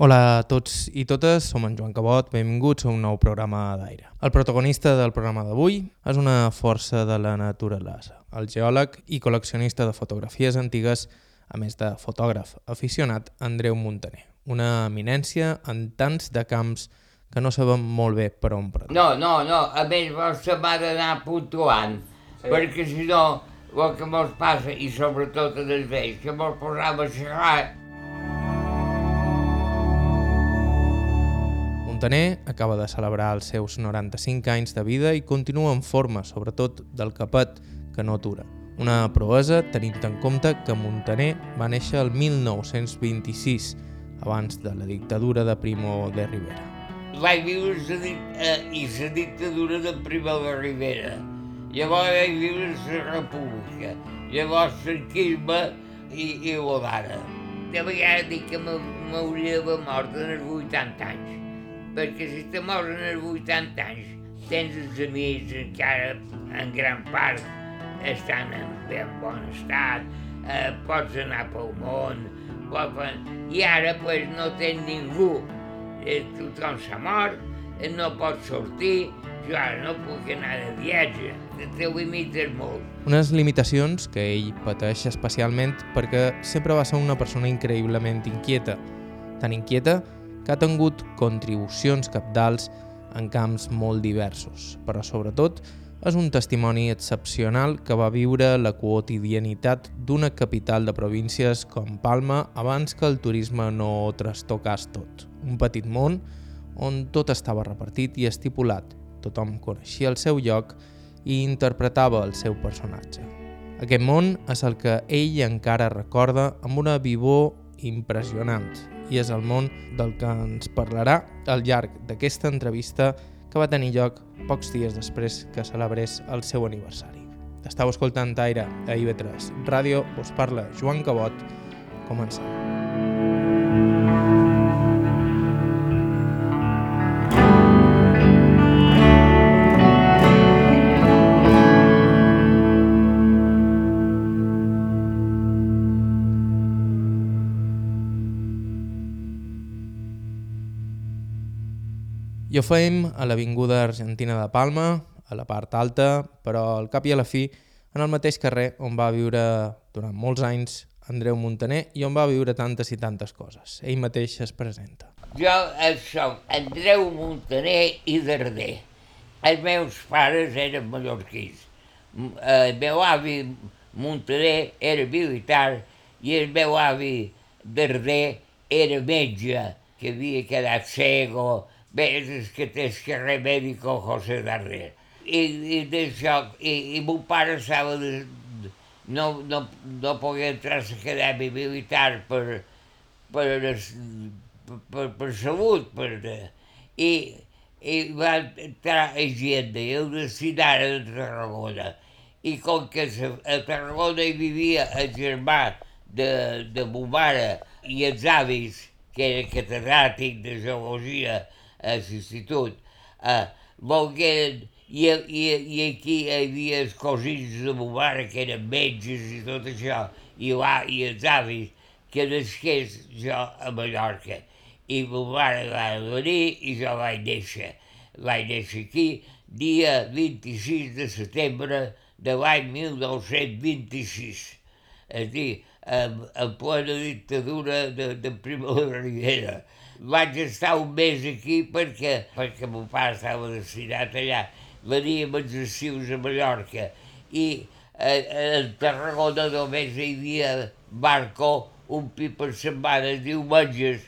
Hola a tots i totes, som en Joan Cabot, benvinguts a un nou programa d'aire. El protagonista del programa d'avui és una força de la naturalesa, el geòleg i col·leccionista de fotografies antigues, a més de fotògraf aficionat, Andreu Montaner. Una eminència en tants de camps que no sabem molt bé per on prendre. No, no, no, a més vostè m'ha d'anar puntuant, sí. perquè si no, el que mos passa, i sobretot en els vells, que mos posam a xerrar Montaner acaba de celebrar els seus 95 anys de vida i continua en forma, sobretot del capet, que no atura. Una proesa tenint en compte que Montaner va néixer el 1926, abans de la dictadura de Primo de Rivera. Vaig viure la, eh, i la dictadura de Primo de Rivera. Llavors vaig viure la república. Llavors franquisme i, i el d'ara. De vegades dic que m'hauria d'haver mort en els 80 anys perquè si te mors en els 80 anys, tens els amics encara en gran part estan en ben bon estat, eh, pots anar pel món, pots... i ara pues, no tens ningú, eh, tothom s'ha mort, eh, no pots sortir, jo ara no puc anar de viatge, te limites molt. Unes limitacions que ell pateix especialment perquè sempre va ser una persona increïblement inquieta, tan inquieta que ha tingut contribucions capdals en camps molt diversos, però sobretot és un testimoni excepcional que va viure la quotidianitat d'una capital de províncies com Palma abans que el turisme no trastocàs tot. Un petit món on tot estava repartit i estipulat, tothom coneixia el seu lloc i interpretava el seu personatge. Aquest món és el que ell encara recorda amb una vivor impressionant i és el món del que ens parlarà al llarg d'aquesta entrevista que va tenir lloc pocs dies després que celebrés el seu aniversari. Estau escoltant Aire a IB3 Ràdio, us parla Joan Cabot. Comencem. I ho fem a l'Avinguda Argentina de Palma, a la part alta, però al cap i a la fi en el mateix carrer on va viure durant molts anys Andreu Montaner i on va viure tantes i tantes coses. Ell mateix es presenta. Jo soc Andreu Montaner i Darder. Els meus pares eren mallorquins. El meu avi Montaner era militar i el meu avi Darder era metge, que havia quedat cego, Bé, és que tens que remedi con José darrere. I, i d'això, i, i mon pare estava de, no, no, no podia entrar a l'acadèmia militar per, per, per, per salut, per, i, i va entrar a Agenda i el destinaren a Tarragona. I com que a Tarragona hi vivia el germà de, de mon mare i els avis, que era catedràtic de geologia, a l'institut, eh, volgueren, i, i, i aquí hi havia els cosins de mare que eren metges i tot això, i, va, i els avis, que nasqués jo a Mallorca. I mare va venir i jo vaig néixer. Vaig néixer aquí dia 26 de setembre de l'any 1926. És a dir, en, en plena dictadura de, de Primo de Rivera vaig estar un mes aquí perquè, perquè mon pare estava destinat allà. Veníem els estius a Mallorca i a, a Tarragona només hi havia barco un pi per setmana, diumenges,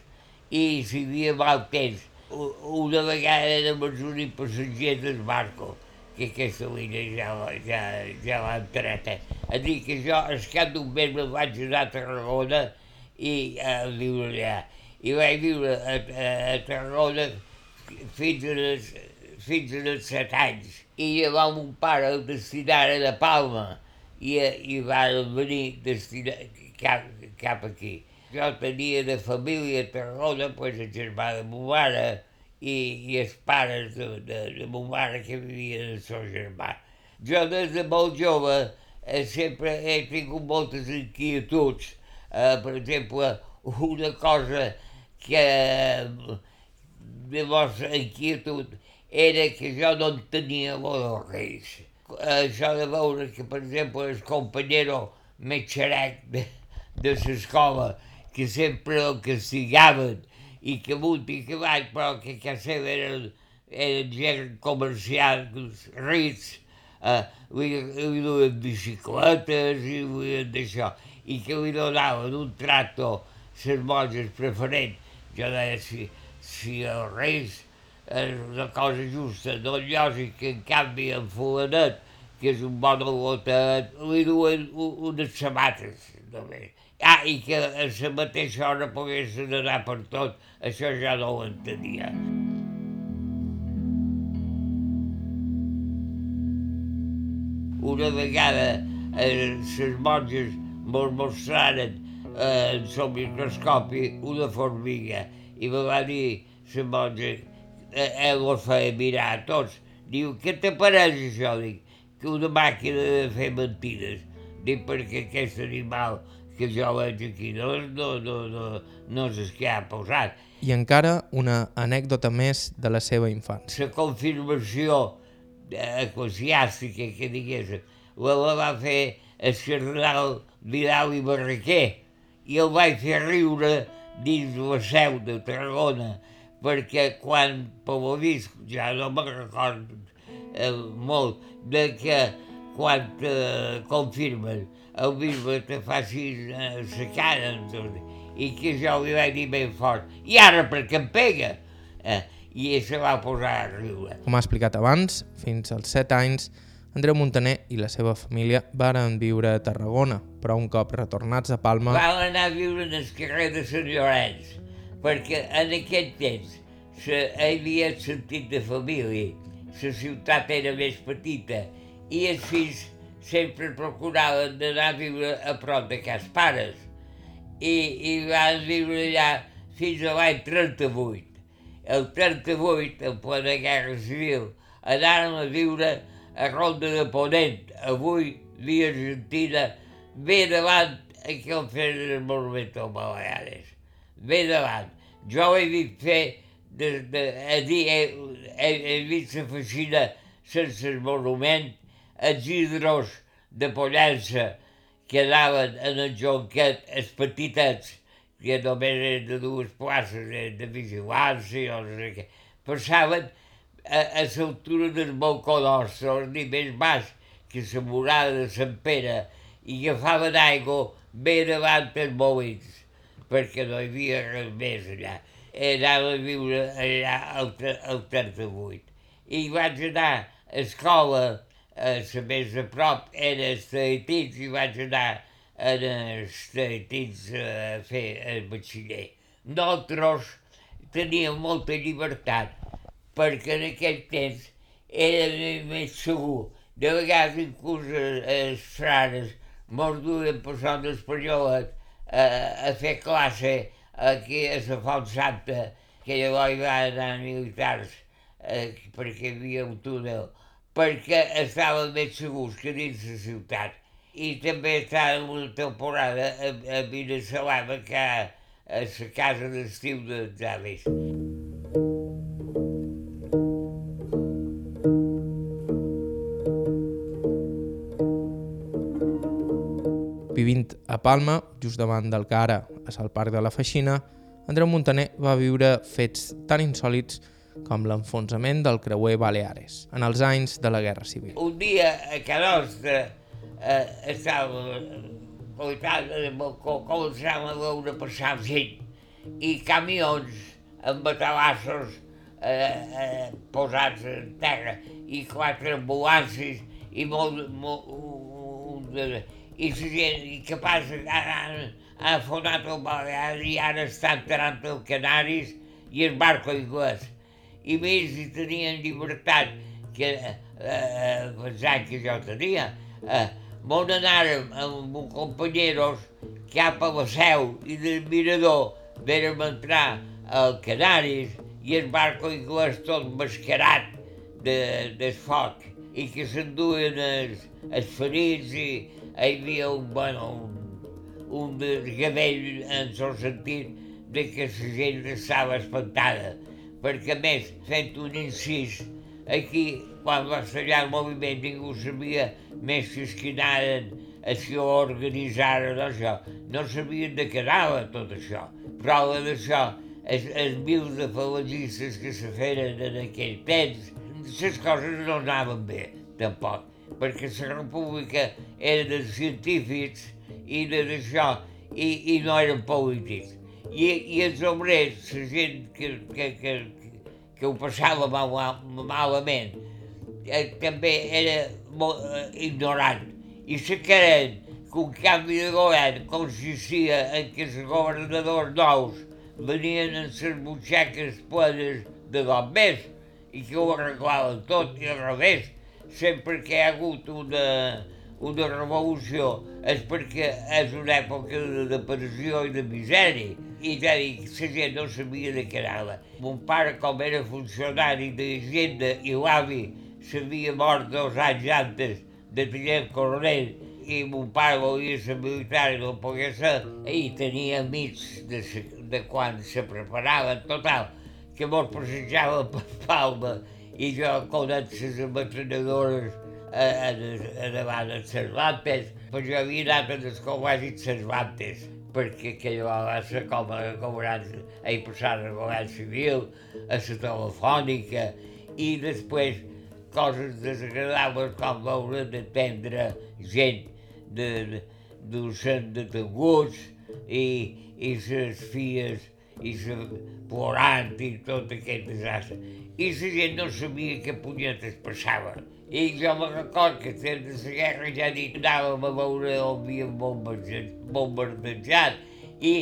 i si hi havia mal temps. Una vegada érem els únics passatgers del barco, que aquesta línia ja, ja, ja l'ha entreta. A dir que jo, al cap d'un mes, me'n vaig anar a Tarragona i a viure allà i vaig viure a, a, a Tarragona fins als, fins als set anys. I llavors mon pare el destinaren a Palma i, i va venir destinar, cap, cap aquí. Jo tenia de família a Tarragona, pues, el germà de mon mare i, i els pares de, de, de mon mare que vivien el seu germà. Jo des de molt jove eh, sempre he tingut moltes inquietuds. Eh, per exemple, una cosa que la vostra inquietud era que jo no entenia lo dels reis. Això de veure que, per exemple, el companyero més xerec de, de l'escola, que sempre el castigaven i que i que avall, però que a casa eren, eren gent comercials rics, eh, li, li duien bicicletes i li d'això, i que li donaven un tracto les monges preferent. Jo deia, si, si els reis és una cosa justa, no lògic que en canvi en fulanet, que és un bon lotet, li duen unes sabates només. Ah, i que a la mateixa hora poguessin anar per tot, això ja no ho entenia. Una vegada eh, les monges mos mostraren eh, el microscopi una formiga i me va dir la monja, eh, ho feia mirar a tots, diu, què t'apareix això? Dic, que una màquina de fer mentides. Dic, perquè aquest animal que jo veig aquí no, no, no, no, no és el que ha posat. I encara una anècdota més de la seva infància. La confirmació eclesiàstica, que digués, la va fer el cardenal Vidal i Barraquer i el vaig fer riure dins la seu de Tarragona perquè quan, per lo vist, ja no me'n recordo eh, molt, de que quan te confirmen el bisbe te faci eh, la cara i que jo li vaig dir ben fort i ara per què em pega? Eh, I se va posar a riure. Com ha explicat abans, fins als 7 anys, Andreu Montaner i la seva família varen viure a Tarragona, però un cop retornats a Palma... Van anar a viure en el carrer de Sant Llorenç, perquè en aquest temps se, havia sentit de família, la ciutat era més petita i els fills sempre procuraven d'anar a viure a prop de cas pares i, i van viure allà fins a l'any 38. El 38, en plena guerra civil, anàrem a viure a Ronda de Ponent, avui via Argentina, bé davant aquí al fer del Monumento Baleares. Bé davant. Jo he vist fer, de, de, a dir, he, he, he vist la feixina sense el monument, els hidros de Pollença que anaven en el jonquet, els petitets, que només eren de dues places, eren de vigilància o no sé què, passaven a, a l'altura del balcó nostre, al nivell baix, que la murada de Sant Pere, i agafaven aigua bé davant els molins, perquè no hi havia res més allà. Anava a viure allà al, al 38. I vaig anar a escola, a la més a prop, era els Tahitins, i vaig anar a els Tahitins a fer el batxiller. Nosaltres teníem molta llibertat perquè en aquell temps era més segur. De vegades inclús els frares mos duien per Sant Espanyolet a, a fer classe aquí a la Font Santa, que llavors hi van anar militars eh, perquè hi havia un túnel, perquè estaven més segurs que dins la ciutat. I també estava una temporada a, a Vilassalama, que a, la casa d'estiu dels avis. Vivint a Palma, just davant del que ara és el Parc de la Feixina, Andreu Montaner va viure fets tan insòlits com l'enfonsament del creuer Baleares, en els anys de la Guerra Civil. Un dia a Ca Nostra eh, estava voltant de balcó, començàvem a veure passar gent i camions amb batalassos eh, eh, posats en terra i quatre ambulàncies i molt, molt un, un, i la gent que passa han, han fonat el Balear i ara estan enterrant els Canaris i el barco inglès. I més si tenien llibertat que eh, pensant que jo tenia. Eh, M'on anàrem amb un companyeros cap a la seu i del mirador vèrem entrar al Canaris i el barco inglès tot mascarat de, del foc i que s'enduen els, els ferits i havia un, bueno, un, un desgavell en el sentit de que la gent estava espantada, perquè a més, fent un incís, aquí, quan va fallar el moviment, ningú sabia més que es que anaven així a organitzar això. No sabien de què anava tot això. Prova d'això, els, els mil de falangistes que se feren en aquell temps, les coses no anaven bé, tampoc, perquè la república era de científics i de d'això, i, i no eren polítics. I, i els obrers, la gent que, que, que, que ho passava mal, malament, eh, també era molt eh, ignorant. I se creen que un canvi de govern consistia en que els governadors nous venien en les butxaques plenes de més i que ho arreglaven tot i al revés. Sempre que hi ha hagut una, una revolució és perquè és una època de depressió i de misèria. I ja dic, la gent no sabia de què anava. Mon pare, com era funcionari d'Hisenda i l'avi s'havia mort dos anys antes de tenir coronel i mon pare volia ser militar i no podia ser, i tenia amics de, de quan se preparaven, total, que mos passejava per Palma i jo conec les ametronadores a, a, a davant de Cervantes, però jo havia anat a les col·legis Cervantes, perquè aquella va ser com a cobrant, a passar al govern civil, a la telefònica, i després coses desagradables com veure d'atendre gent de, de, docent detenguts i, i les filles i se plorant i tot aquest desastre. I la gent no sabia què punyetes passava. I jo me record que des de la guerra ja dit anàvem a veure on havíem bombardejat i,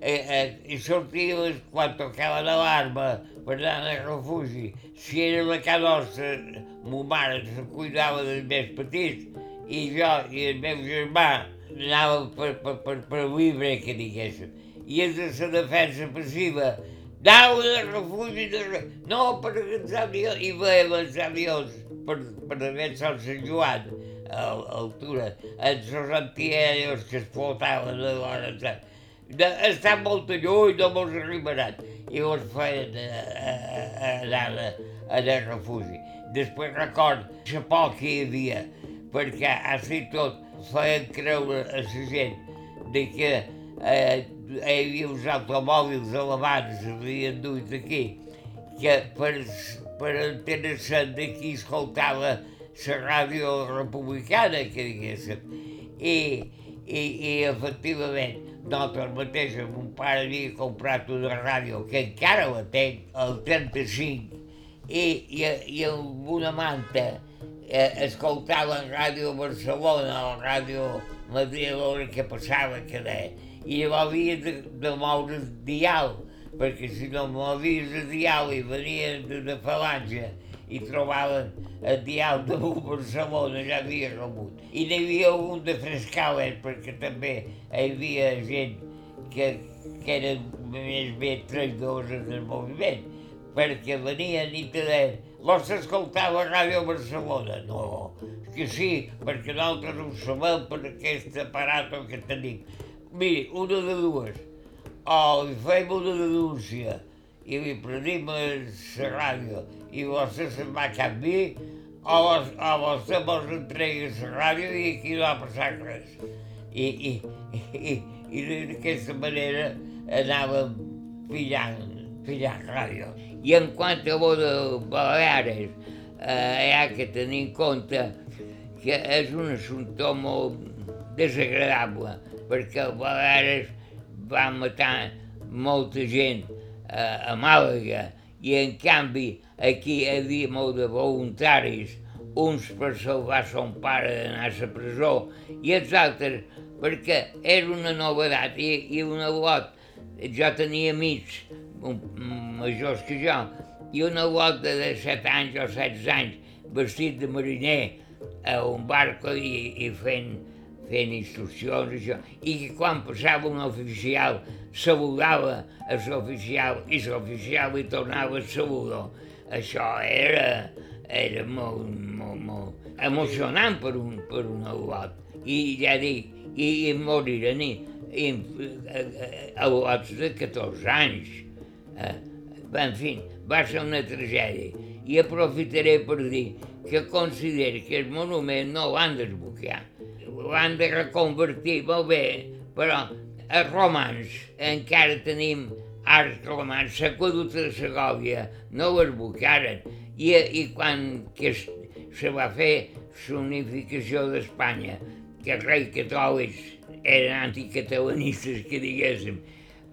eh, eh, i sortíem quan tocava l'alarma per anar al refugi. Si era la casa nostra, ma mare se cuidava dels més petits i jo i el meu germà anàvem per, per, per, per viure, que diguéssim i és de la defensa passiva. Anau de refugi, de... no per els avions, i veiem els avions per, per haver Sant Sant Joan, a, a altura, els antiaeros que es flotaven de l'hora. De, estan molt lluny, no mos arribaran. I mos feien anar a, a, a, refugi. Després record la por que hi havia, perquè així tot feien creure a la gent de que eh, hi havia uns automòbils elevats, havien dut aquí, que per, per entendre-se'n d'aquí escoltava la ràdio republicana, que diguéssim. I, i, i efectivament, nosaltres mateixos, mon pare havia comprat una ràdio, que encara la tenc, el 35, i, i, i amb una manta eh, escoltaven Ràdio Barcelona o Ràdio Madrid, l'hora que passava, que deia, i llavors havia de, de moure el dial, perquè si no movies el dial i venien d'una falange i trobaven el dial de Barcelona, ja havia rebut. I n'hi havia un de Frescales, perquè també hi havia gent que, que eren més bé traïdors del moviment, perquè venien i te deien escoltar la ràdio Barcelona? No, que sí, perquè nosaltres ho sabem per aquest aparat que tenim miri, una de dues, o li fem una denúncia i li prenim a la ràdio i vostè se'n va a canvi, o, o vostè mos entrega la ràdio i aquí no ha passat res. I, i, i, i d'aquesta manera anàvem pillant, pillant ràdio. I en quant a de Baleares, eh, hi ha que tenir en compte que és un assumpte molt desagradable perquè a vegades va matar molta gent a, a Màlaga i en canvi aquí hi havia molt de voluntaris, uns per salvar son pare d'anar a la presó i els altres perquè era una novedat i, i una lot. Jo tenia amics majors que jo i una lota de 7 anys o 16 anys vestit de mariner a un barco i, i fent fent instruccions, això, i quan passava un oficial saludava a l'oficial i l'oficial li tornava el saludo. Això era, era molt, molt, molt emocionant per un, per un aguat. I ja dic, i, i moriren, i a lots de 14 anys. Eh, en fi, va ser una tragèdia. I aprofitaré per dir que considero que el monument no l'han d'esbocar, l'han de reconvertir, molt bé, però els romans encara tenim arts romans, l'aqueducte de Segòvia no l'esbocaren, i, i quan que se va fer l'unificació d'Espanya, que els reis catòlics eren anticatalanistes, que diguéssim,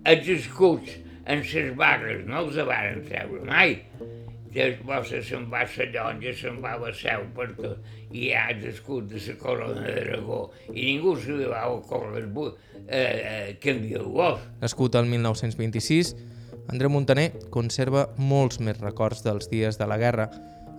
els escuts en les barres no els varen treure mai. Després se'n va a la llonja, se'n va a la seu per tot, i hi ha escuts de la corona d'Aragó, i ningú se li va ocórrer eh, eh, canviar-los. Nascut el 1926, Andreu Montaner conserva molts més records dels dies de la guerra,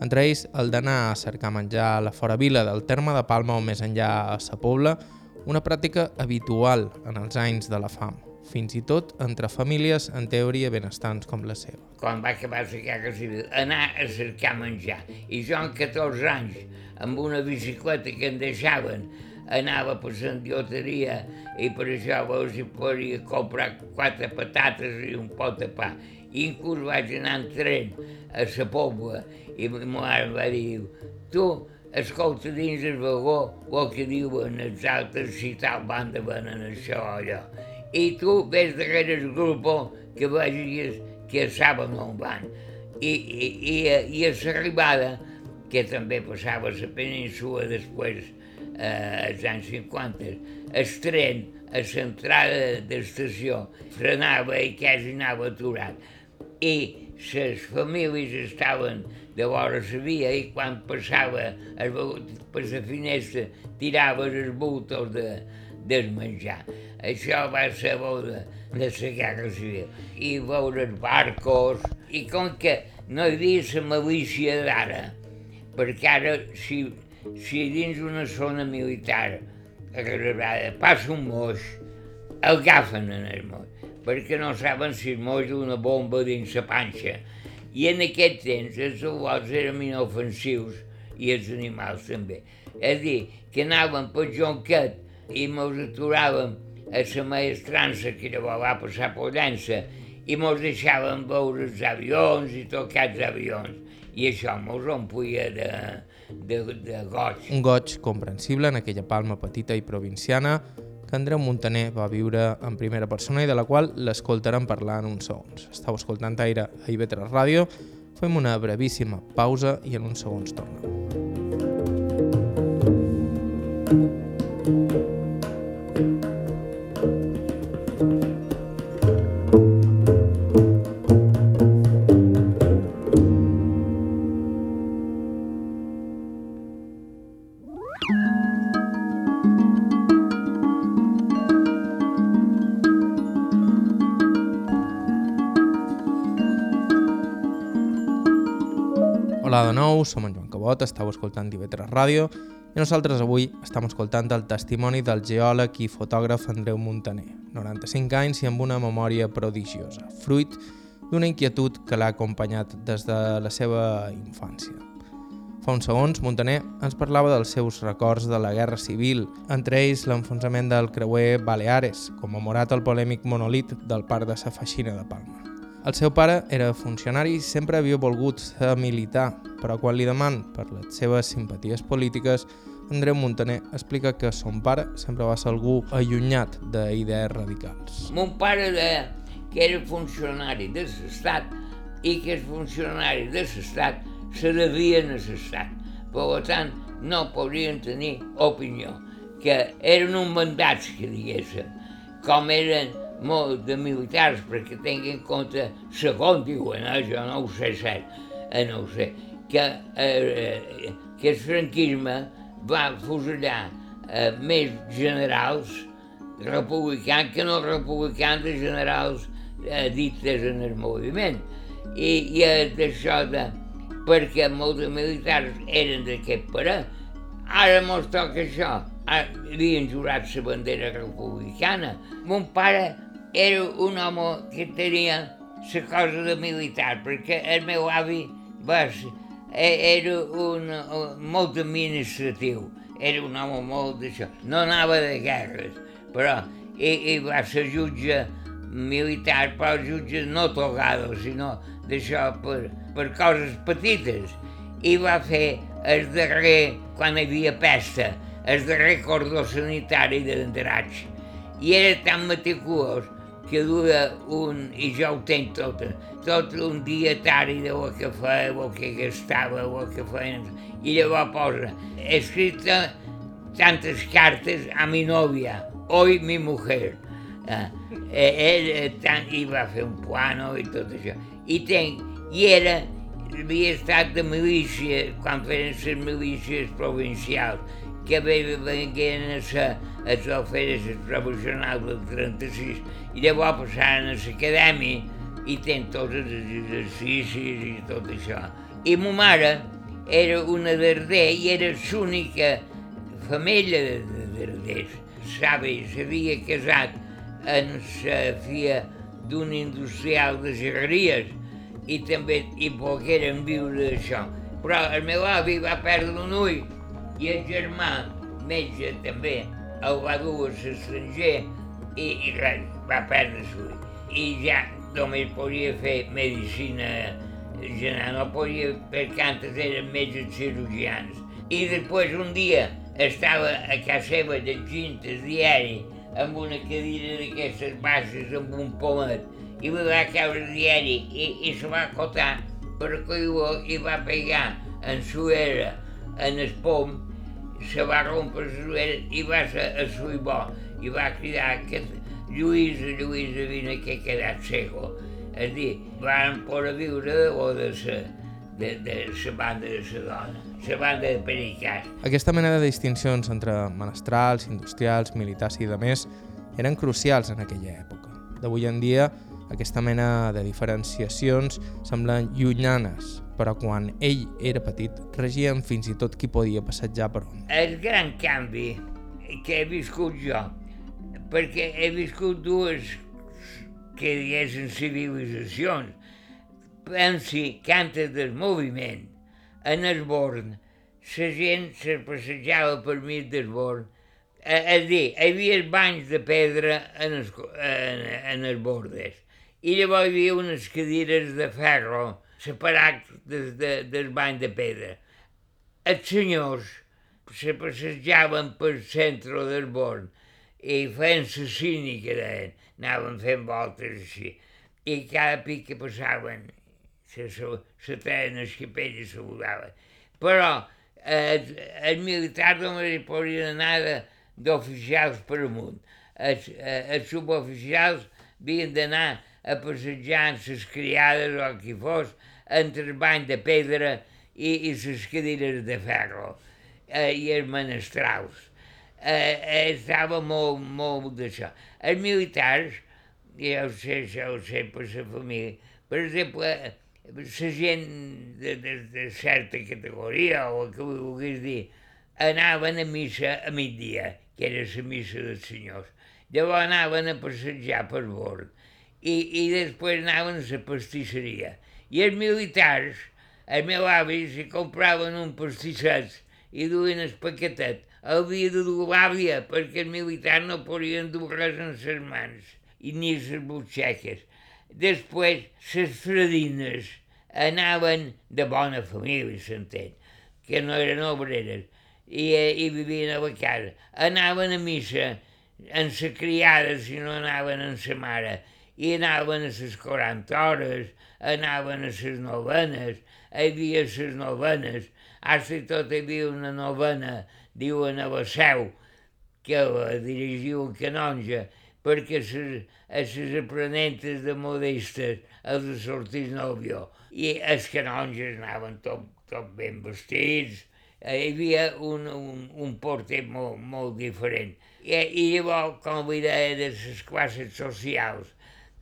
entre ells el d'anar a cercar menjar a la fora vila del terme de Palma o més enllà a Sa Pobla, una pràctica habitual en els anys de la fam, fins i tot entre famílies en teoria benestants com la seva. Quan va acabar la guerra civil, anar a cercar menjar. I jo amb 14 anys, amb una bicicleta que em deixaven, anava per la dioteria i per això veus si podia comprar quatre patates i un pot de pa. I inclús vaig anar en tren a la Pobla i ma mare va dir tu escolta dins el vagó el que diuen els altres si tal banda venen això o allò. I tu ves darrere el grup que vegis que saben on van. I, i, i, i a l'arribada, que també passava a la península després, eh, als anys 50, el tren a l'entrada d'estació frenava i quasi anava aturat. I les famílies estaven de vora la via i quan passava el, per la finestra tiraves els bultos de, del menjar. Això va ser de la guerra civil. I veure els barcos, i com que no hi havia la malícia d'ara, perquè ara si, si dins una zona militar passa un moix, el agafen en el moix, perquè no saben si el moix una bomba dins la panxa i en aquest temps els zoològics eren inofensius i els animals també. És a dir, que anàvem per Jonquet i mos aturàvem a la maestrança que llavors va passar per Llença i mos deixàvem veure els avions i tocar els avions. I això mos omplia de, de, de goig. Un goig comprensible en aquella palma petita i provinciana que Andreu Montaner va viure en primera persona i de la qual l'escoltarem parlar en uns segons. Estau escoltant aire a IB3 Ràdio, fem una brevíssima pausa i en uns segons tornem. Hola de nou, som en Joan Cabot, estàu escoltant TV3 Ràdio i nosaltres avui estem escoltant el testimoni del geòleg i fotògraf Andreu Montaner, 95 anys i amb una memòria prodigiosa, fruit d'una inquietud que l'ha acompanyat des de la seva infància. Fa uns segons, Montaner ens parlava dels seus records de la Guerra Civil, entre ells l'enfonsament del creuer Baleares, commemorat al polèmic monolit del parc de sa Feixina de Palma. El seu pare era funcionari i sempre havia volgut ser militar, però quan li deman per les seves simpaties polítiques, Andreu Montaner explica que son pare sempre va ser algú allunyat d'idees radicals. Mon pare deia que era funcionari de l'Estat i que els funcionaris de l'Estat se devien a l'Estat. Per tant, no podrien tenir opinió, que eren un mandats, que diguéssim, com eren molt de militars, perquè tingui en compte, segons diuen, eh, jo no ho sé cert, eh, no ho sé, que, eh, que el franquisme va fusellar eh, més generals republicans que no republicans de generals eh, dites en el moviment. I, i d'això de, perquè molts militars eren d'aquest parer, ara mos toca això, havien jurat la bandera republicana. Mon pare era un home que tenia la cosa de militar, perquè el meu avi va ser, era un, molt administratiu, era un home molt d'això. No anava de guerres, però i, i va ser jutge militar, però jutge no togado, sinó d'això per, per coses petites. I va fer el darrer, quan hi havia pesta, el darrer cordó sanitari de l'Andratx. I era tan meticulós que dura un, i jo ho tenc tot, tot un dietari de lo que feia, el que gastava, el que feien, i llavors posa, escrita tantes cartes a mi novia, hoy mi mujer. Eh, ell eh, tant, i va fer un plano i tot això. I, ten, i era, havia estat de milícia, quan feien les milícies provincials, que venien a ser els alferes revolucionals del 36 i llavors passaren a l'acadèmia i tenen tots els exercicis i tot això. I ma mare era una d'Arder i era l'única família de d'Arders. Sabe, s'havia casat en la filla d'un industrial de gerreries i també hi pogueren viure d'això. Però el meu avi va perdre un ull i el germà, metge també, el va dur a l'estranger i, i res, va perdre l'ull. I ja només podia fer medicina general, no podia, perquè antes eren metges cirurgians. I després un dia estava a casa seva llegint el diari amb una cadira d'aquestes baixes amb un pomet i li va caure diari i, i se va acotar per coió i va pegar en suera en el pom, se va rompre suera i va ser a suibó i va cridar que Lluïsa, Lluïsa, vine que he quedat cego. És a dir, van poder viure o de la de, de la banda de la dona, la banda de Pericàs. Aquesta mena de distincions entre menestrals, industrials, militars i demés eren crucials en aquella època. D'avui en dia, aquesta mena de diferenciacions semblen llunyanes, però quan ell era petit regien fins i tot qui podia passejar per on. El gran canvi que he viscut jo, perquè he viscut dues que diguessin civilitzacions. Pensi que antes del moviment, en el Born, la gent se passejava per mig del Born, és dir, hi havia banys de pedra en els, en, en els bordes i llavors hi havia unes cadires de ferro separats des, de, del bany de pedra. Els senyors se passejaven pel centre del Born i feien la cínica, deien, anaven fent voltes així. I cada pic que passaven se, se, se treien els capells i se volaven. Però els, els militars només hi podien anar d'oficials per amunt. Els, els suboficials havien d'anar a passejar amb les criades o el que fos entre el bany de pedra i, i les cadires de ferro eh, i els menestrals eh, eh, estava molt, molt d'això. Els militars, ja ho sé, ja ho sé per la família, per exemple, la gent de, de, de certa categoria, o el que vulguis dir, anaven a missa a migdia, que era la missa dels senyors. Llavors anaven a passejar per bord i, i després anaven a la pastisseria. I els militars, el meu avi, si compraven un pastisset i duien el paquetet havia de dur l'àvia perquè els militars no podien dur res en les mans i ni les butxeques. Després, les fredines anaven de bona família, s'entén, que no eren obreres, i, i vivien a la casa. Anaven a missa en la criada si no anaven en la mare, i anaven a les 40 hores, anaven a les novenes, hi havia les novenes, fins i tot hi havia una novena diuen a la seu, que la dirigiu el canonge, perquè a les aprenentes de modestes els de sortir nòvio. I els canonges anaven tot, tot ben vestits, hi havia un, un, un porter molt, molt diferent. I, I llavors, com vull dir, de les classes socials,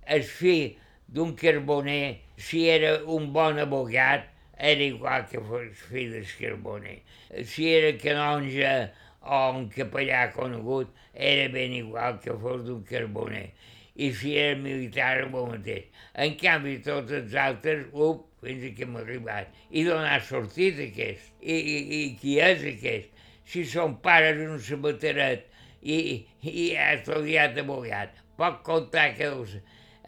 el fill d'un carboner, si era un bon abogat, era igual que fos fill del carboner. Si era canonge o un capellà conegut, era ben igual que fos d'un carboner. I si era militar, el mateix. En canvi, tots els altres, up, fins que hem arribat. I d'on ha sortit aquest? I, i, i qui és aquest? Si son pare és un sabateret i, i ha estudiat abogat. Pot contar que els,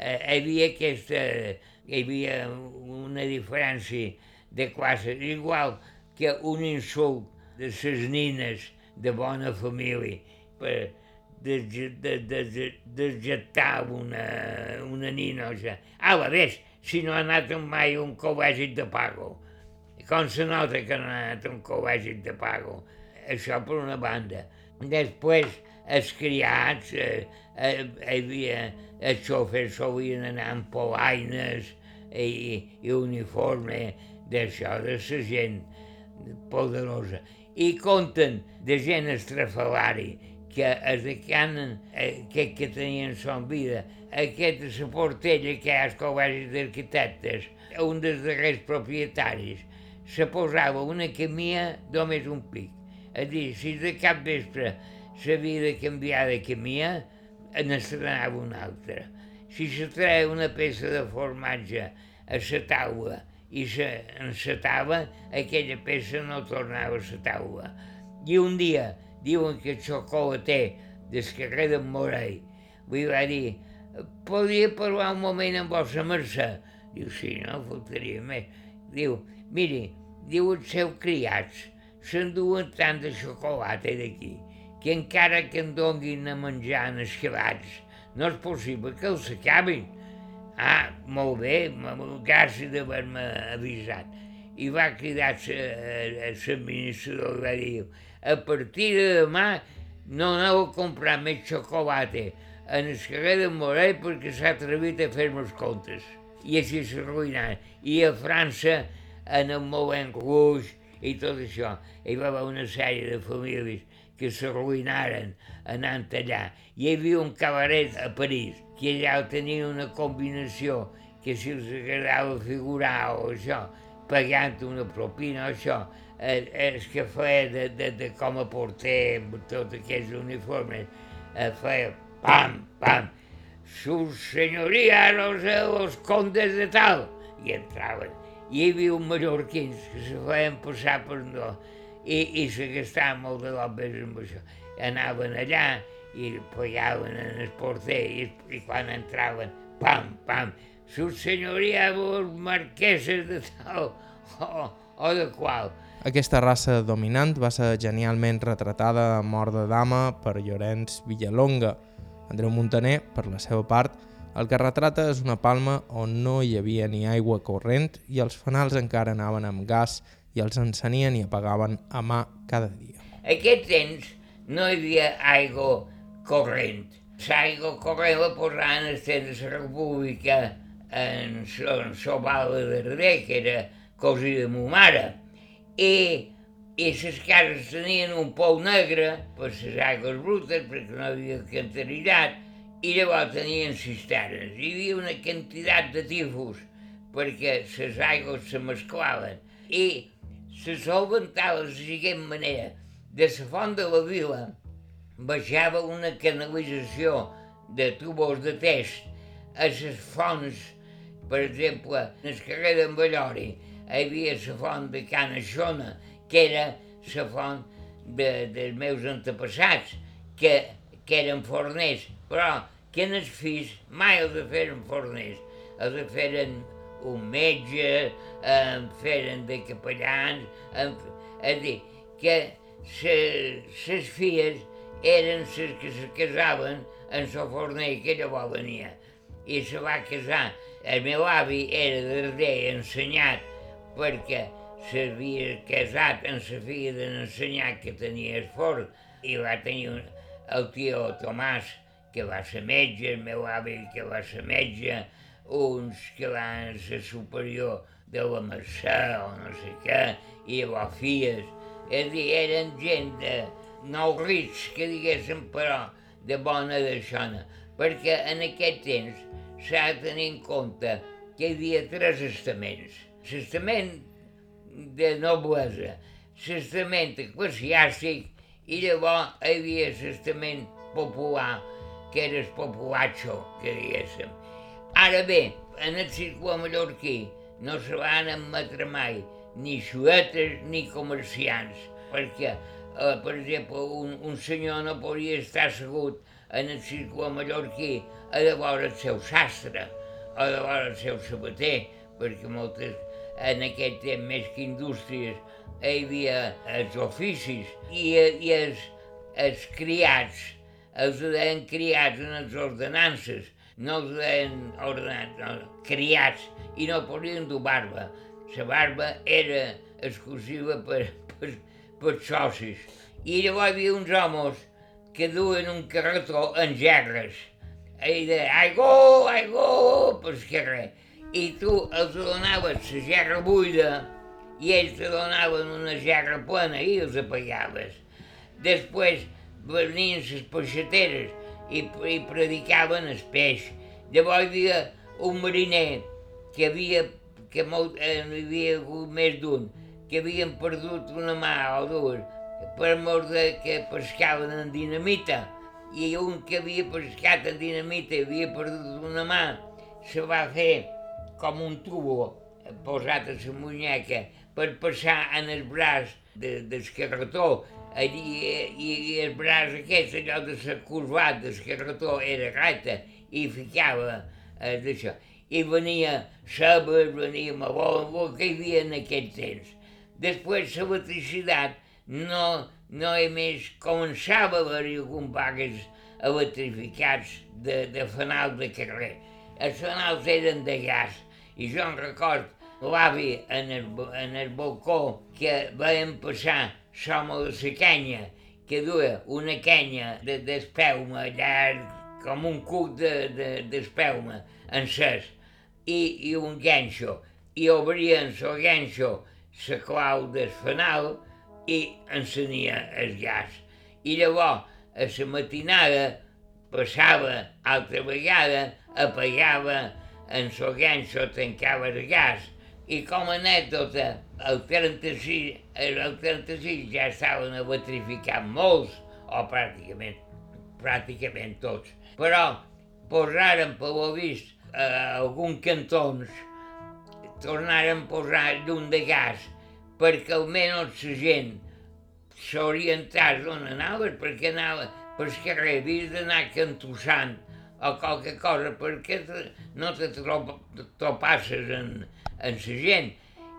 eh, hi havia aquesta, hi havia una diferència de classes, igual que un insult de ses nines de bona família per desjettar una, una ninoja. Ala, ves, si no ha anat mai un col·legi de pago. Com se nota que no ha anat un col·legi de pago. Això per una banda. Després, els criats, eh, eh, hi havia, els xofers solien anar amb polaines i, i uniforme d'això, de la gent poderosa. I conten de gent estrafalari que es decanen, eh, que, tenien son vida. Aquest la portella que hi ha al col·legi d'arquitectes, un dels darrers propietaris, se posava una camia només un pic. És dir, si de cap vespre s'havia de canviar de camia, n'estrenava una altra. Si se treia una peça de formatge a la taula i s'encetava, aquella peça no tornava a la taula. I un dia diuen que el xocolater del carrer d'en Morell li va dir podria parlar un moment amb vostra mercè? Diu, sí, no, faltaria més. Diu, miri, diu els seus criats s'enduen tant de xocolata d'aquí que encara que en donguin a menjar en esquilats, no és possible que els acabin. Ah, molt bé, gràcies d'haver-me avisat. I va cridar l'administrador i va dir, a partir de demà no aneu a comprar més xocolata en el carrer de Morell perquè s'ha atrevit a fer-me els comptes. I així s'arruïnaran. I a França, en el Moulin Rouge i tot això, hi va haver una sèrie de famílies que s'arruïnaren anant allà. Hi havia un cabaret a París, que allà tenia una combinació que si els agradava figurar o això, pagant una propina o això, el, el que feia de, de, de com a porter amb tots aquells uniformes, eh, feia pam, pam, sus senyoria los, los condes de tal, i entraven. Hi havia un mallorquins que se feien passar per no, i, i se gastaven molt de l'obres amb això. Anaven allà i pagaven en el porter i, i quan entraven, pam, pam, sus senyoria vos marqueses de tal o, o de qual aquesta raça dominant va ser genialment retratada a Mort de Dama per Llorenç Villalonga. Andreu Montaner, per la seva part, el que retrata és una palma on no hi havia ni aigua corrent i els fanals encara anaven amb gas i els encenien i apagaven a mà cada dia. Aquest temps no hi havia aigua corrent. L'aigua corrent la posaven de la República en, Sobal de Darder, que era cosí de ma mare i, i les cases tenien un pou negre per les aigües brutes, perquè no havia cantaritat, i llavors tenien cisternes. Hi havia una quantitat de tifus perquè les aigües se mesclaven i se solventava de la següent manera. De la font de la vila baixava una canalització de tubos de test. A les fonts, per exemple, en el carrer d'en Ballori, hi havia la font de Can Aixona, que era la font de, dels meus antepassats, que, que eren forners, però que en els fills mai els feren forners, els feren un metge, en feren de capellans, en, és a dir, que les filles eren les que se casaven en el forner que llavors venia. I se va casar. El meu avi era darrer ensenyat perquè s'havia casat amb la filla de l'ensenyat que tenia el fort i va tenir un, el tio Tomàs que va ser metge, el meu avi que va ser metge, uns ser superior de la Mercè o no sé què, i llavors filles. És dir, eren gent de nou rics, que diguéssim, però de bona deixona, perquè en aquest temps s'ha de tenir en compte que hi havia tres estaments l'estament de noblesa, l'estament eclesiàstic i llavors hi havia l'estament popular, que era el populatxo, que diguéssim. Ara bé, en el circuit mallorquí no se van admetre mai ni xuetes ni comerciants, perquè eh, per exemple, un, un senyor no podia estar assegut en el circuit mallorquí a de veure el seu sastre, a de veure el seu sabater, perquè moltes, en aquell temps, més que indústries, hi havia els oficis i, i els, els criats, els deien criats en les ordenances, no els deien ordenats, no, criats, i no podien dur barba. La barba era exclusiva per, per, per socis. I llavors hi havia uns homes que duen un carretó en gerres. I de aigó, aigó, pel carrer. I tu els donaves la gerra buida i ells te donaven una gerra plena i els apagaves. Després venien les peixateres i, i predicaven el peix. Llavors hi havia un mariner que havia, que molt, eh, hi havia hagut més d'un, que havien perdut una mà o dues per mort de que pescaven en dinamita i un que havia pescat en dinamita i havia perdut una mà se va fer com un tubo posat a la muñeca per passar en el braç de, del carretó allí, i, i el braç aquest, allò de la curvat del carretó era recta i ficava eh, d'això. I venia cebes, venia meló, el que hi havia en aquell temps. Després l'electricitat no, no he més començava a haver-hi vagues electrificats de, de fanals de carrer. Els fanals eren de gas i jo em record l'avi en, el, en el balcó que veiem passar l'home de la canya, que duia una canya d'espeuma de, llarg, com un cuc d'espelma de, de, encès, i, i un ganxo, i obrien el ganxo la clau del fanal i encenia el gas. I llavors, a la matinada, passava altra vegada, apagava en el ganxo, tancava el gas, i com a anècdota, el 36, el 36 ja estaven electrificats molts, o pràcticament, pràcticament tots. Però posaren, per lo vist, a alguns cantons, tornaren a posar llum de gas perquè almenys la gent s'orientàs on anaves, perquè anava per carrer, havies d'anar cantussant o qualque cosa perquè no te tropasses en, en la gent.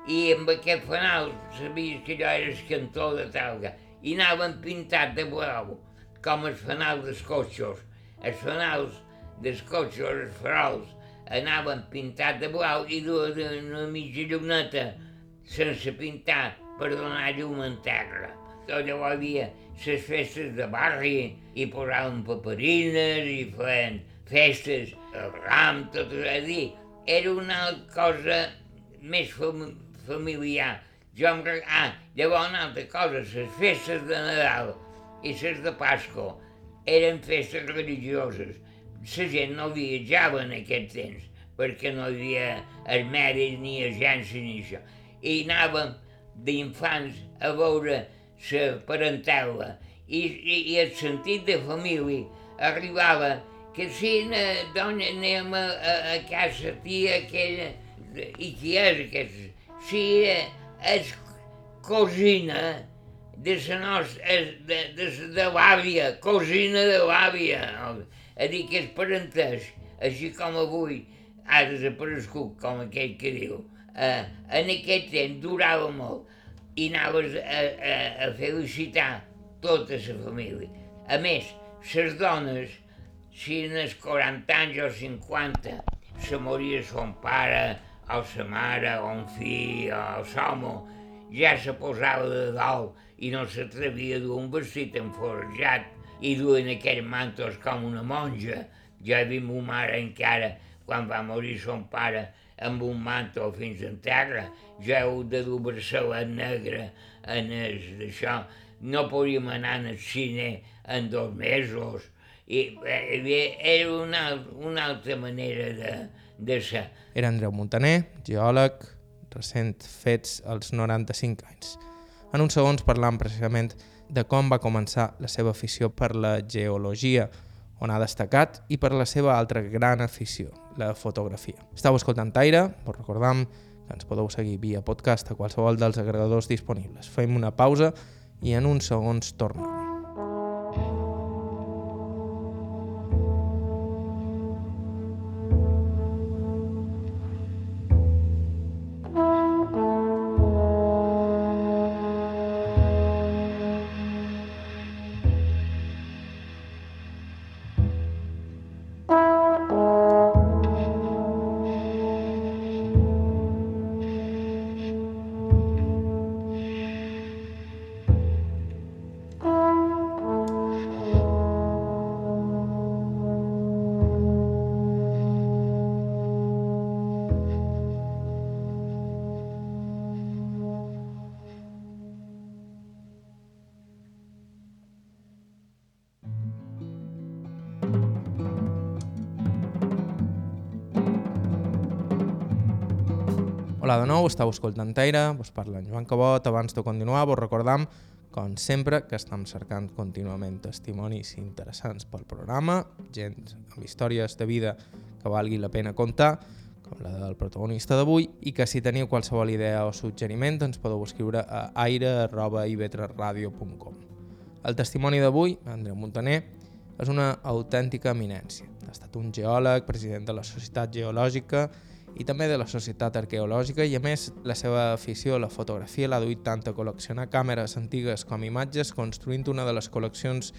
I amb aquest fanal sabies que allò era el cantó de talga. I anaven pintat de blau, com els fanals dels cotxos. Els fanals dels cotxos, els farols, anaven pintat de blau i duien una mitja lluneta sense pintar per donar llum en terra. Llavors hi havia les festes de barri i posaven paperines i feien festes, el ram, tot. És a dir, era una cosa més fam familiar. Jo em. Ah, llavors una altra cosa, les festes de Nadal i les de Pasco eren festes religioses. La gent no viatjava en aquest temps, perquè no hi havia mèdics ni agències ni això. I anàvem d'infants a veure la parentela i, i, i el sentit de família arribava que si doncs anem a, a, a casa tia aquella i qui és aquest? Si és cosina de la nostra, de, de, de l'àvia, cosina de l'àvia, a dir que és parentès, així com avui ha desaparegut, com aquell que diu. Eh, en aquest temps durava molt i anaves a, a, a felicitar tota la família. A més, les dones, si en els 40 anys o 50 se moria son pare, o sa mare, o un fill, o l'home, ja se posava de dalt i no s'atrevia a dur un vestit enforjat i duien aquells mantos com una monja. Jo he vist ma mare encara, quan va morir son pare, amb un manto fins en terra, ja heu de dur braçalet negre en el d'això. No podíem anar al cine en dos mesos. I, eh, era una, una altra manera de, de ser. Era Andreu Montaner, geòleg, recent fets als 95 anys. En uns segons parlant precisament de com va començar la seva afició per la geologia, on ha destacat, i per la seva altra gran afició, la fotografia. Estau escoltant Taire, us recordam que ens podeu seguir via podcast a qualsevol dels agregadors disponibles. Fem una pausa i en uns segons tornem. Nou, estàu escoltant Taire, vos parla en Joan Cabot. Abans de continuar, vos recordam, com sempre, que estem cercant contínuament testimonis interessants pel programa, gent amb històries de vida que valgui la pena contar, com la del protagonista d'avui, i que si teniu qualsevol idea o suggeriment ens podeu escriure a aire.ivetresradio.com. El testimoni d'avui, Andreu Montaner, és una autèntica eminència. Ha estat un geòleg, president de la Societat Geològica i també de la Societat Arqueològica i a més la seva afició a la fotografia l'ha duit tant a col·leccionar càmeres antigues com imatges construint una de les col·leccions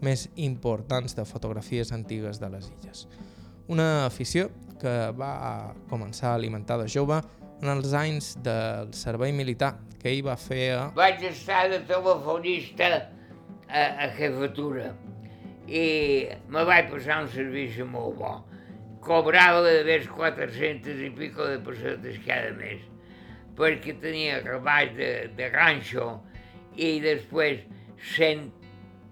més importants de fotografies antigues de les illes. Una afició que va començar a alimentar de jove en els anys del servei militar que ell va fer a... Vaig estar de telefonista a, a jefatura i me vaig passar un servici molt bo cobrava de més 400 i pico de pessetes cada mes, perquè tenia treball de, de ranxo i després 100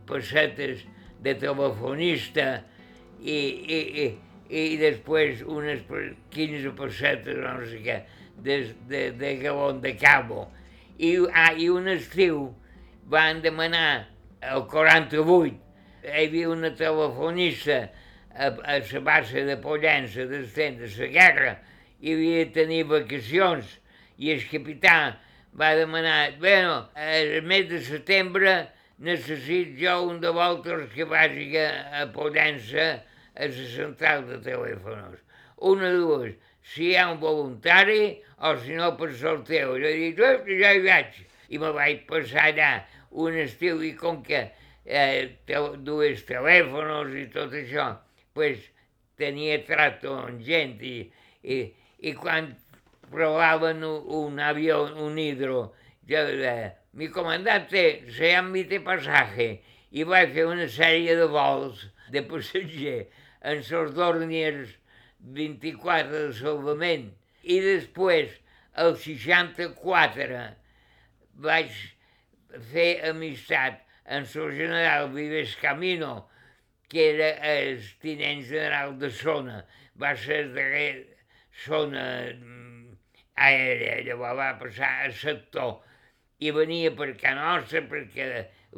pessetes de telefonista i, i, i, i després unes 15 pessetes no sé què, de, de, de galon de cabo. I, ah, I un estiu van demanar el 48, hi havia una telefonista a, a la base de Pollença, d'estent de la guerra, i havia de tenir vacacions, i el capità va demanar, bueno, el mes de setembre necessito jo un de voltes que vagi a, a Pollença a la central de telèfons. Una de dues, si hi ha un voluntari o si no per sorteu. Jo dic, oh, ja hi vaig. I me vaig passar allà un estiu i com que eh, dues telèfons i tot això, pues tenia trato amb gent i, i, i quan provaven un, avió, un hidro, jo eh, mi comandante se invité pasaje i vaig fer una sèrie de vols de passager en els Dorniers 24 de salvament. I després el 64 vaig fer amistat amb el general Vives Camino, que era el tinent general de zona, va ser darrer zona mm, aèria, llavors va passar a sector. I venia per Can Nostra perquè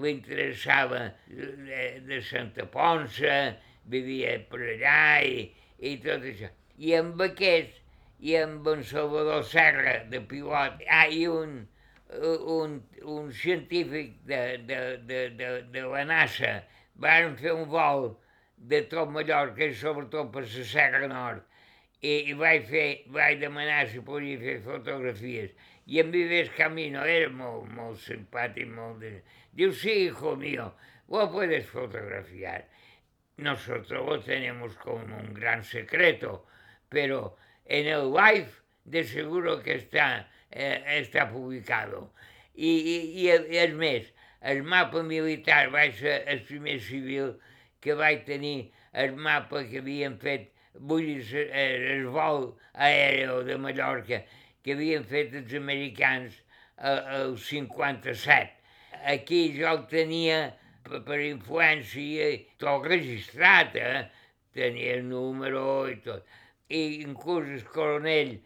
li interessava de, de Santa Ponça, vivia per allà i, i tot això. I amb aquest, i amb en Salvador Serra, de pilot, ah, i un, un, un científic de, de, de, de, de la NASA, fer un vol de tot Mallorca i sobretot per la Serra Nord i, i vaig, fer, vaig demanar si podia fer fotografies. I en Vives Camino era molt, molt simpàtic, molt de... Diu, sí, hijo mío, vos puedes fotografiar. Nosotros tenemos como un gran secreto, pero en el live de seguro que está, eh, está publicado. I, i, i, és més, el mapa militar va ser el primer civil que vaig tenir el mapa que havien fet, vull dir, el vol aeri de Mallorca que havien fet els americans el 57. Aquí jo el tenia per, per influència, tot registrat, eh? tenia el número i tot. I inclús el coronel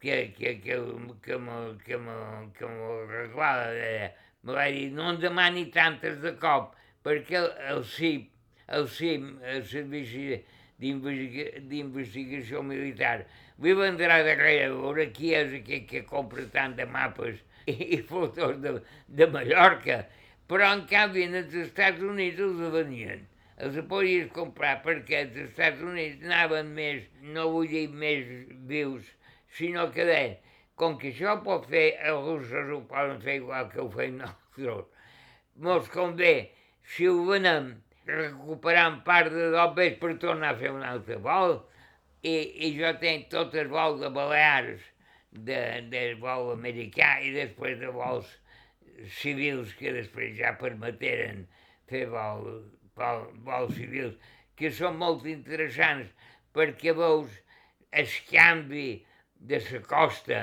que, que, que, que, me, que, me, que me reglava, deia, me va dir, no en demani tantes de cop, perquè el, el CIP, el CIM, el Servici d'Investigació Militar, li vendrà darrere a veure qui és aquest que compra tant de mapes i, i fotos de, de Mallorca, Però, en canvi, als Estats Units els venien. Els podies comprar perquè als Estats Units anaven més, no vull dir més vius, sinó que deien, com que això pot fer, els russos ho poden fer igual que ho fem nosaltres. Mos convé, si ho venem, recuperant part de dobbes per tornar a fer un altre vol. I, i jo tenc tot el vol de Balears, de, del vol americà i després de vols civils que després ja permeteren fer vol, vol, vols civils, que són molt interessants perquè veus el canvi de la costa,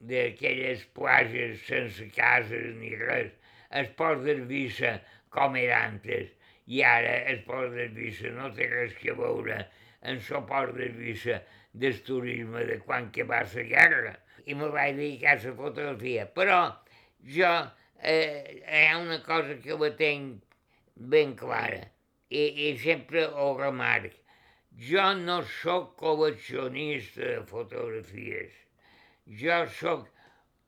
d'aquelles plages sense cases ni res, es pot d'Eivissa com era antes, i ara el port d'Eivissa no té res que veure en el port d'Eivissa del turisme de quan que va la guerra. I me vaig dedicar a la fotografia. Però jo eh, hi ha una cosa que la tenc ben clara i, i sempre ho remarc. Jo no sóc col·leccionista de fotografies. Jo sóc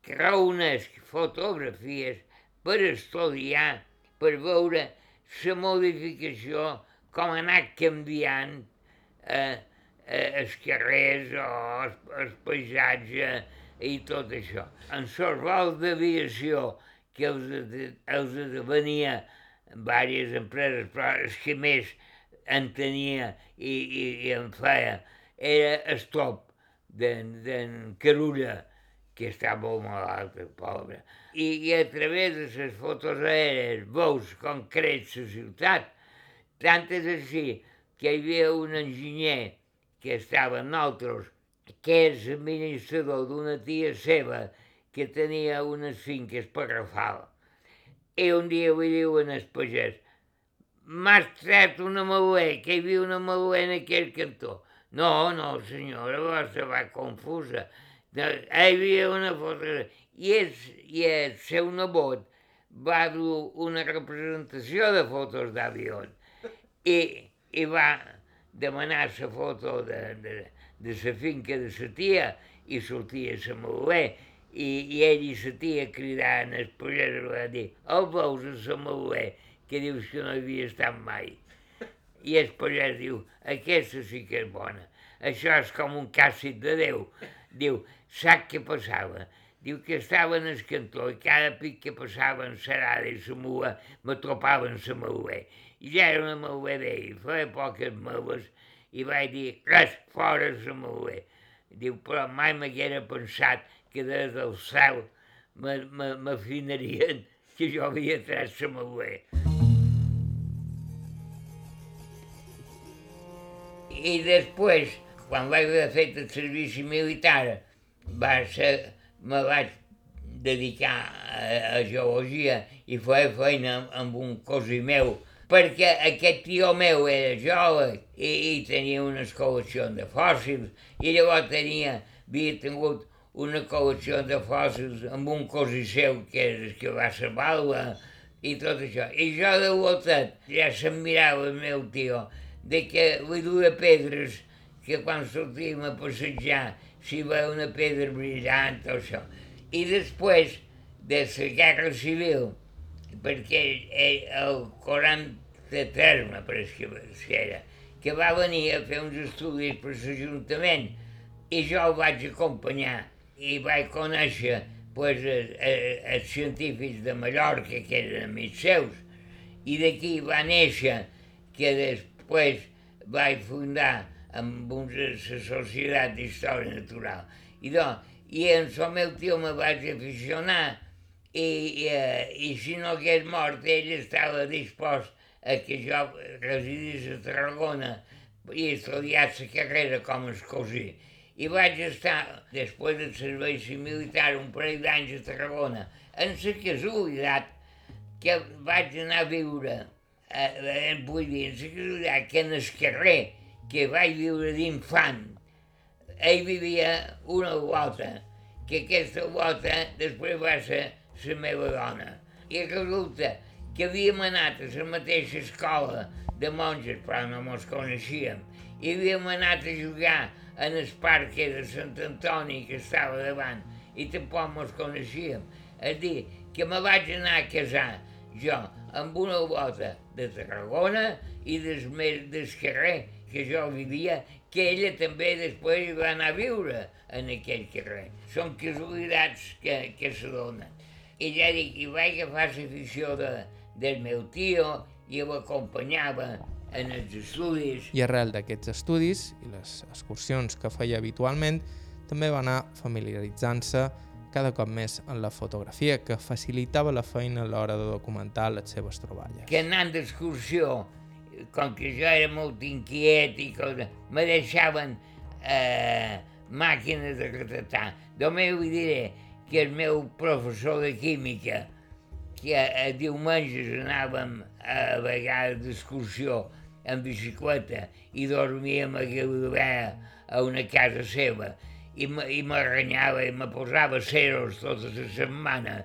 creunesc fotografies per estudiar, per veure la modificació, com ha anat canviant eh, eh, els carrers o el, el paisatge i tot això. En vols d'aviació que els, els venia diverses empreses, però els que més en tenia i, i, i en feia era el top d'en Carulla, que està molt malalt, el pobre. I, I a través de les fotos aèries veus com creix la ciutat. Tant és així que hi havia un enginyer que estava amb nosaltres, que és administrador d'una tia seva que tenia unes finques per Rafal. I un dia li diuen al pagès, m'has tret una maluer, que hi havia una maluer en aquell cantó. No, no, senyora, va va confusa. Hi havia una foto i, és, i el seu nebot va dur una representació de fotos d'avió i, i va demanar la foto de, de, de la finca de la tia i sortia la Maluer i, i ell i la tia cridant el pagès va dir el veus la que dius que no havia estat mai i el pagès diu aquesta sí que és bona això és com un càssid de Déu diu Sap què passava? Diu que estava en el cantó i cada pic que passava en Sarada i la mula me tropaven la maluer. I ja era una maluer d'ell, feia poques meles i vaig dir, res, fora la maluer. Diu, però mai m'haguera pensat que des del cel m'afinarien que jo havia tret la maluer. I després, quan vaig haver fet el servici militar, va ser, me vaig dedicar a, a geologia i feia feina amb, un cosí meu, perquè aquest tio meu era geòleg i, i tenia unes col·leccions de fòssils i llavors tenia, havia tingut una col·lecció de fòssils amb un cosí seu que és el que va salvar-la i tot això. I jo de voltat ja se'm mirava el meu tio de que li duia pedres que quan sortíem a passejar si veu una pedra brillant o això. I després de la guerra civil, perquè el 43 me pareix que era, que va venir a fer uns estudis per l'Ajuntament i jo el vaig acompanyar i vaig conèixer pues, els científics de Mallorca, que eren amics seus, i d'aquí va néixer que després vaig fundar amb una societat d'història natural. I, doncs, i en el meu tio me vaig aficionar i, i, eh, i si no hagués mort ell estava dispost a que jo residís a Tarragona i estudiat la carrera com a cosí. I vaig estar, després del servei militar, un parell d'anys a Tarragona, en la casualitat que vaig anar a viure, eh, vull dir, la casualitat que vaig viure d'infant, ell vivia una bota, que aquesta bota després va ser la meva dona. I resulta que havíem anat a la mateixa escola de monges, però no mos coneixíem, i havíem anat a jugar en el parc de Sant Antoni que estava davant, i tampoc mos coneixíem. És dir, que me vaig anar a casar jo amb una bota de Tarragona i des, del carrer que jo vivia, que ella també després va anar a viure en aquell carrer. Són casualitats que, que se donen. I ja dic, i vaig agafar l'afició de, del meu tio i l'acompanyava en els estudis. I arrel d'aquests estudis i les excursions que feia habitualment, també va anar familiaritzant-se cada cop més en la fotografia, que facilitava la feina a l'hora de documentar les seves troballes. Que anant d'excursió, com que jo era molt inquiet i cosa, me deixaven eh, màquines de retratar. Només vull dir que el meu professor de química, que a diumenges anàvem a vegades d'excursió en bicicleta i dormíem a Gaudobert a una casa seva, i m'arrenyava i me posava ceros tota la setmana.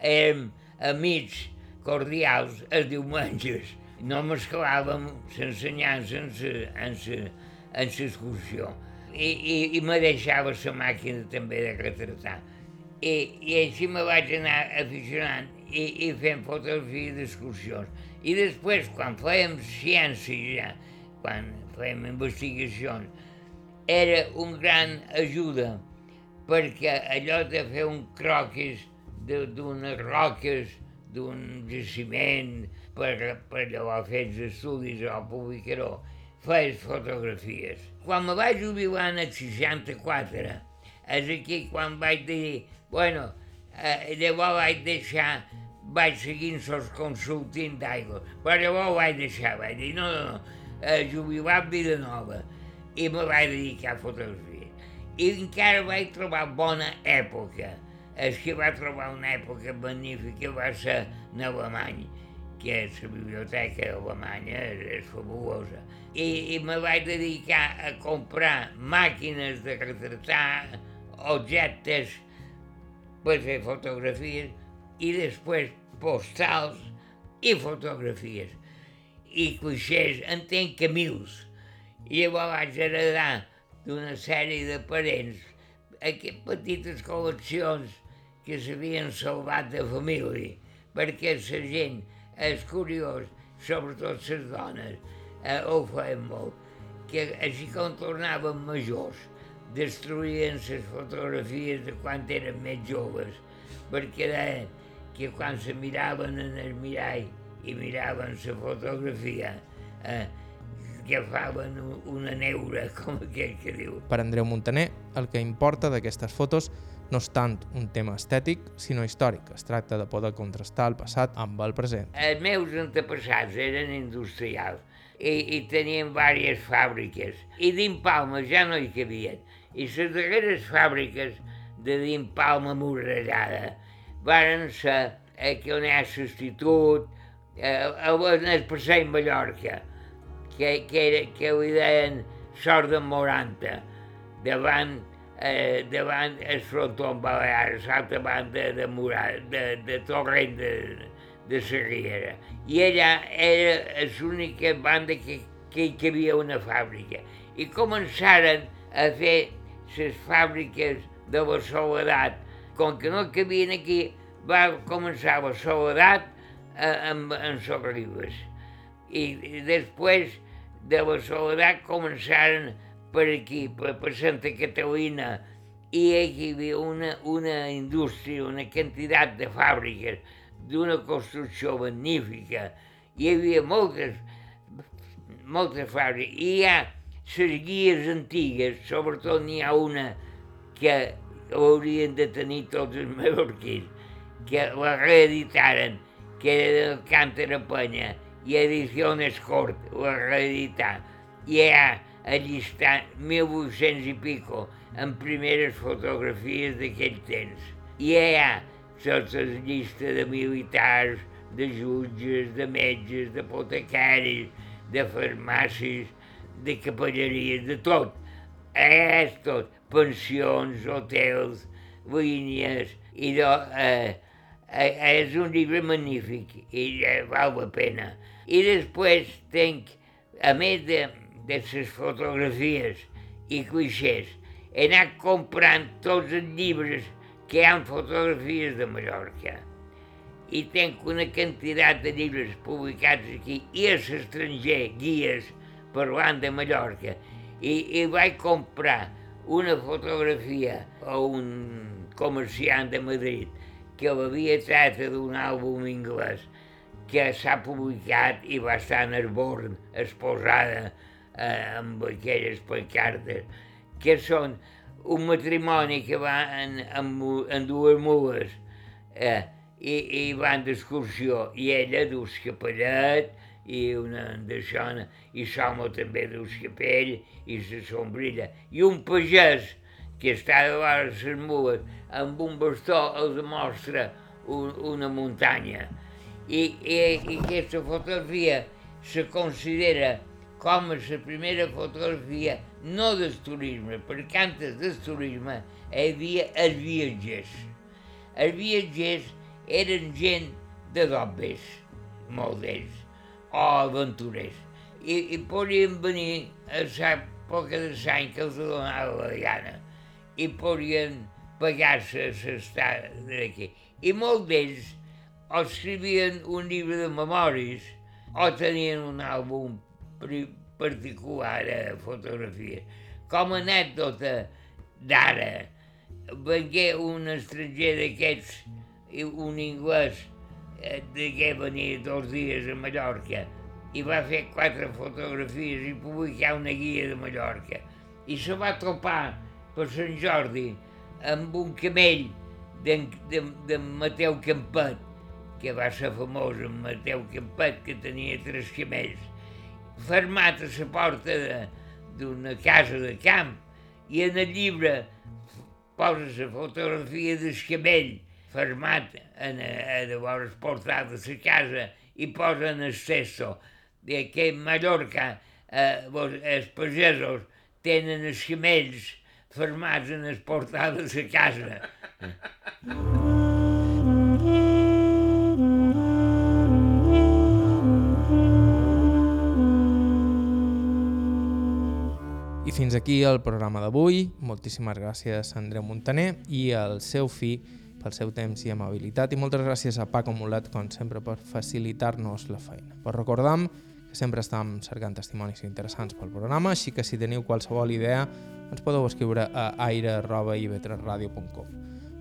Érem amics cordials els diumenges. No mesclàvem l'ensenyança en l'excursió. I, i, i me deixava la màquina també de retratar. I, i així me vaig anar aficionant i, i fent fotografies d'excursions. I després, quan fèiem ciència ja, quan fèiem investigacions, era un gran ajuda perquè allò de fer un croquis d'unes roques, d'un jaciment, per, per llavors fer els estudis o publicar-ho, fes fotografies. Quan me vaig jubilar en el 64, és aquí quan vaig dir, bueno, eh, llavors vaig deixar, vaig seguint els consultint d'aigua, però llavors vaig deixar, vaig dir, no, no, no, eh, vida nova i me vaig dedicar a fotografia. I encara vaig trobar bona època. És que va trobar una època magnífica va ser en Alemany, que és la biblioteca alemanya, és, és fabulosa. I me vaig dedicar a comprar màquines de retratar objectes per fer fotografies i després postals i fotografies. I clixés, entenc mils i llavors vaig heredar d'una sèrie de parents aquestes petites col·leccions que s'havien salvat de família, perquè la gent és curiós, sobretot les dones, eh, ho feien molt, que així com tornaven majors, destruïen les fotografies de quan eren més joves, perquè deien que quan se miraven en el mirall i miraven la fotografia, eh, agafaven una neura, com aquell que diu. Per Andreu Montaner, el que importa d'aquestes fotos no és tant un tema estètic, sinó històric. Es tracta de poder contrastar el passat amb el present. Els meus antepassats eren industrials i, i tenien diverses fàbriques. I d'impalma ja no hi cabien. I les darreres fàbriques de d'impalma murallada varen ser eh, que on hi ha l'institut, eh, el Passeig Mallorca, que, que, era, que li deien sort de Moranta, davant, eh, davant el fronton balear, l'altra banda de, Murat, de, de Torrent de, de Riera. I ella era l'única banda que, que hi havia una fàbrica. I començaren a fer les fàbriques de la Soledat. Com que no cabien aquí, va començar la Soledat eh, amb, amb Sorribes. I, i després de la Soledat començaren per aquí, per, per Santa Catalina, i hi havia una, una indústria, una quantitat de fàbriques d'una construcció magnífica. Hi havia moltes, moltes fàbriques. I hi ha les guies antigues, sobretot n'hi ha una que haurien de tenir tots els mallorquins, que la reeditaren, que era del Cànter a Penya, i Ediciones Cort, la reeditat. I hi ha allistat 1.800 i pico en primeres fotografies d'aquell temps. I ha tota la llista de militars, de jutges, de metges, d'apotecaris, de farmàcies, de capelleries, de tot. És tot. Pensions, hotels, línies, i eh, eh, és un llibre magnífic i eh, val la pena. I després tenc, a més de, de les fotografies i clixés, he anat comprant tots els llibres que hi ha fotografies de Mallorca. i tenc una quantitat de llibres publicats aquí i a l'estranger, guies, parlant de Mallorca. I, I vaig comprar una fotografia a un comerciant de Madrid que l'havia tret d'un àlbum anglès que s'ha publicat i va estar en el born exposada eh, amb aquelles pancartes, que són un matrimoni que va en, en, en dues mules eh, i, i van d'excursió, i ella dus capellet i una d'això, i l'home també dus capell i la sombrilla, i un pagès que està davant les mules amb un bastó els mostra un, una muntanya. I, i, I aquesta fotografia se considera com a la primera fotografia no del turisme, perquè antes del turisme hi havia els viatgers. Els viatgers eren gent de dobbes, molt d'ells, o aventurers. I, i podien venir a l'època de l'any que els donava la gana i podien pagar-se l'estat d'aquí. I molts d'ells escrivien un llibre de memòries o tenien un àlbum particular a fotografies. Com a anècdota d'ara, vengué un estranger d'aquests, un anglès, eh, que venia dos dies a Mallorca i va fer quatre fotografies i publicar una guia de Mallorca. I se va topar per Sant Jordi amb un camell de, de, de Mateu Campet, que va ser famós en Mateu Campet, que tenia tres camells fermat a la porta d'una casa de camp i en el llibre posa la fotografia del cabell fermat en, a, de vores portal de la casa i posa en el cesto de que Mallorca eh, els pagesos tenen els camells fermats en el portal de la casa. I fins aquí el programa d'avui. Moltíssimes gràcies a Andreu Montaner i al seu fi pel seu temps i amabilitat i moltes gràcies a Paco Mulat, com sempre, per facilitar-nos la feina. Però recordam que sempre estem cercant testimonis interessants pel programa, així que si teniu qualsevol idea ens podeu escriure a aire.ivetresradio.com.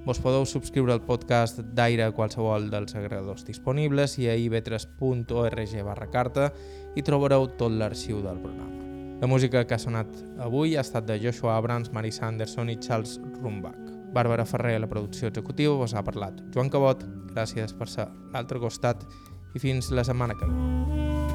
Vos podeu subscriure al podcast d'Aire a qualsevol dels agregadors disponibles i a ivetres.org barra carta i trobareu tot l'arxiu del programa. La música que ha sonat avui ha estat de Joshua Abrams, Marisa Anderson i Charles Rumbach. Bàrbara Ferrer la producció executiva vos ha parlat. Joan Cabot, gràcies per ser l'altre costat i fins la setmana que ve.